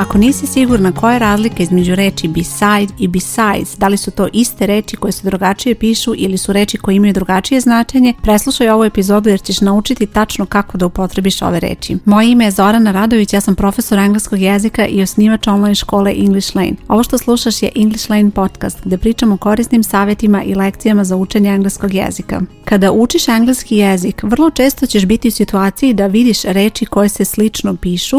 Ako nisi sigurna koja je razlika između reči beside i besides, da li su to iste reči koje se drugačije pišu ili su reči koje imaju drugačije značenje, preslušaj ovu epizodu jer ćeš naučiti tačno kako da upotrebiš ove reči. Moje ime je Zorana Radović, ja sam profesor engleskog jezika i osnivač online škole English Lane. Ovo što slušaš je English Lane podcast gde pričamo o korisnim savjetima i lekcijama za učenje engleskog jezika. Kada učiš engleski jezik, vrlo često ćeš biti u situaciji da vidiš reči koje se slično pišu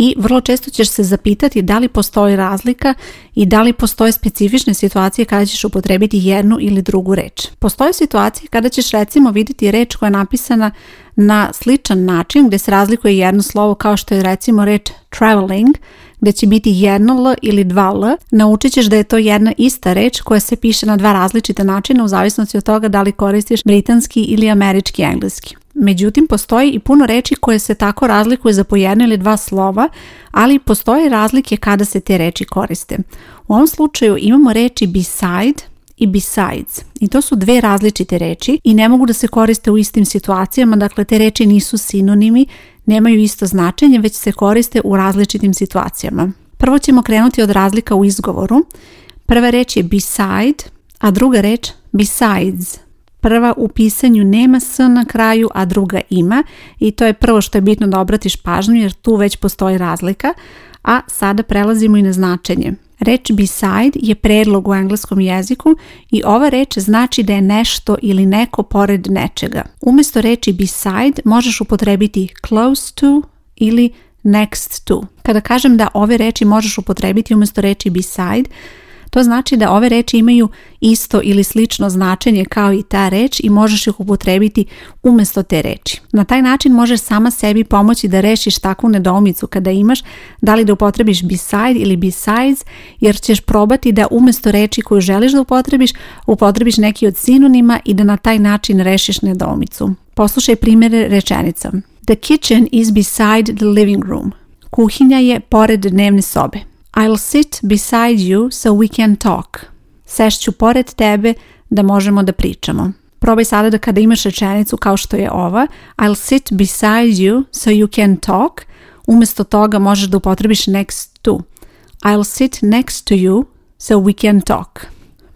i vrlo često ćeš se zapitati da li postoji razlika i da li postoje specifične situacije kada ćeš upotrebiti jednu ili drugu reč. Postoje situacije kada ćeš recimo vidjeti reč koja je napisana na sličan način gdje se razlikuje jedno slovo kao što je recimo reč traveling gdje će biti jedno L ili dva L, naučit ćeš da je to jedna ista reč koja se piše na dva različita načina u zavisnosti od toga da li koristiš britanski ili američki engleski. Međutim, postoji i puno reči koje se tako razlikuje za po ili dva slova, ali postoje razlike kada se te reči koriste. U ovom slučaju imamo reči beside, i besides. I to su dve različite reči i ne mogu da se koriste u istim situacijama, dakle te reči nisu sinonimi, nemaju isto značenje, već se koriste u različitim situacijama. Prvo ćemo krenuti od razlika u izgovoru. Prva reč je beside, a druga reč besides. Prva u pisanju nema s na kraju, a druga ima i to je prvo što je bitno da obratiš pažnju jer tu već postoji razlika, a sada prelazimo i na značenje. Reč beside je predlog u engleskom jeziku i ova reč znači da je nešto ili neko pored nečega. Umjesto reči beside možeš upotrebiti close to ili next to. Kada kažem da ove reči možeš upotrebiti umjesto reči beside, to znači da ove reči imaju isto ili slično značenje kao i ta reč i možeš ih upotrebiti umjesto te reči. Na taj način možeš sama sebi pomoći da rešiš takvu nedomicu kada imaš da li da upotrebiš beside ili besides jer ćeš probati da umjesto reči koju želiš da upotrebiš upotrebiš neki od sinonima i da na taj način rešiš nedomicu. Poslušaj primjere rečenica. The kitchen is beside the living room. Kuhinja je pored dnevne sobe. I'll sit beside you so we can talk. Sešću pored tebe da možemo da pričamo. Probaj sada da kada imaš rečenicu kao što je ova, I'll sit beside you so you can talk, umjesto toga možeš da upotrebiš next to. I'll sit next to you so we can talk.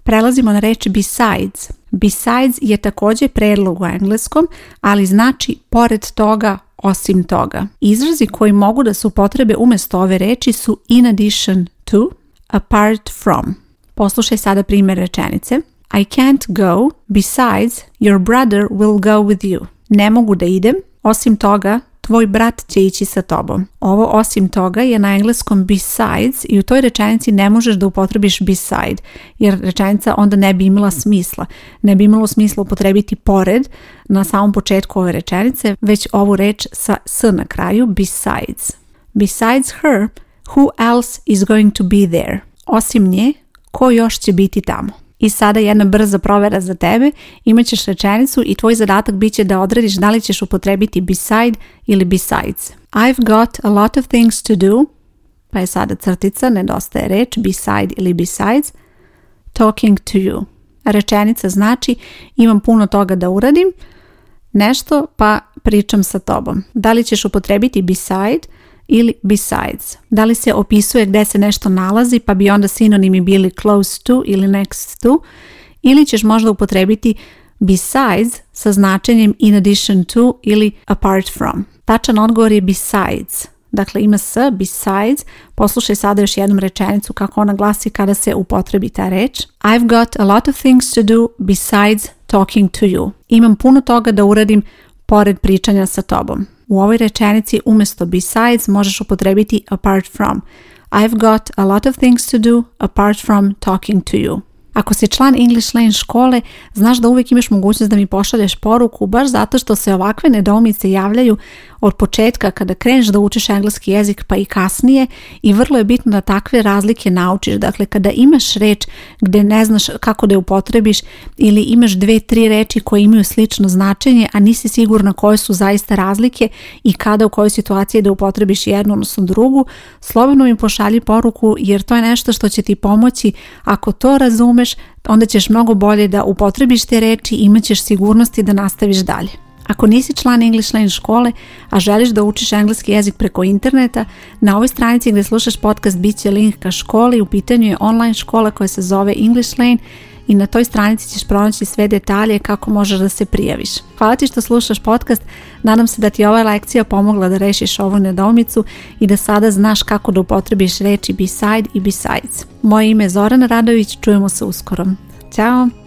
Prelazimo na reč besides. Besides je također predlog u engleskom, ali znači pored toga osim toga, izrazi koji mogu da se upotrebe umjesto ove reči su in addition to, apart from. Poslušaj sada primjer rečenice. I can't go, besides, your brother will go with you. Ne mogu da idem, osim toga, tvoj brat će ići sa tobom. Ovo osim toga je na engleskom besides i u toj rečenici ne možeš da upotrebiš beside jer rečenica onda ne bi imala smisla. Ne bi imalo smisla upotrebiti pored na samom početku ove rečenice, već ovu reč sa s na kraju besides. Besides her, who else is going to be there? Osim nje, ko još će biti tamo? I sada jedna brza provera za tebe, imaćeš rečenicu i tvoj zadatak bit će da odrediš da li ćeš upotrebiti beside ili besides. I've got a lot of things to do, pa je sada crtica, nedostaje reč, beside ili besides, talking to you. Rečenica znači imam puno toga da uradim, nešto pa pričam sa tobom. Da li ćeš upotrebiti beside ili besides. Da li se opisuje gdje se nešto nalazi pa bi onda sinonimi bili close to ili next to ili ćeš možda upotrebiti besides sa značenjem in addition to ili apart from. Tačan odgovor je besides. Dakle, ima s, besides. Poslušaj sada još jednom rečenicu kako ona glasi kada se upotrebi ta reč. I've got a lot of things to do besides talking to you. Imam puno toga da uradim pored pričanja sa tobom. U ovoj rečenici umjesto besides možeš upotrebiti apart from. I've got a lot of things to do apart from talking to you. Ako si član English Lane škole, znaš da uvijek imaš mogućnost da mi pošalješ poruku baš zato što se ovakve nedomice javljaju od početka kada kreneš da učiš engleski jezik pa i kasnije i vrlo je bitno da takve razlike naučiš. Dakle, kada imaš reč gdje ne znaš kako da je upotrebiš ili imaš dve, tri reči koje imaju slično značenje, a nisi sigurna koje su zaista razlike i kada u kojoj situaciji da upotrebiš jednu odnosno drugu, slobodno mi pošalji poruku jer to je nešto što će ti pomoći ako to razumeš onda ćeš mnogo bolje da upotrebiš te reči i imat sigurnosti da nastaviš dalje. Ako nisi član English škole, a želiš da učiš engleski jezik preko interneta, na ovoj stranici gdje slušaš podcast bit će link ka školi, u pitanju je online škola koja se zove English Lane i na toj stranici ćeš pronaći sve detalje kako možeš da se prijaviš. Hvala ti što slušaš podcast, nadam se da ti je ova lekcija pomogla da rešiš ovu nedomicu i da sada znaš kako da upotrebiš reči beside i besides. Moje ime je Zorana Radović, čujemo se uskoro. Ćao!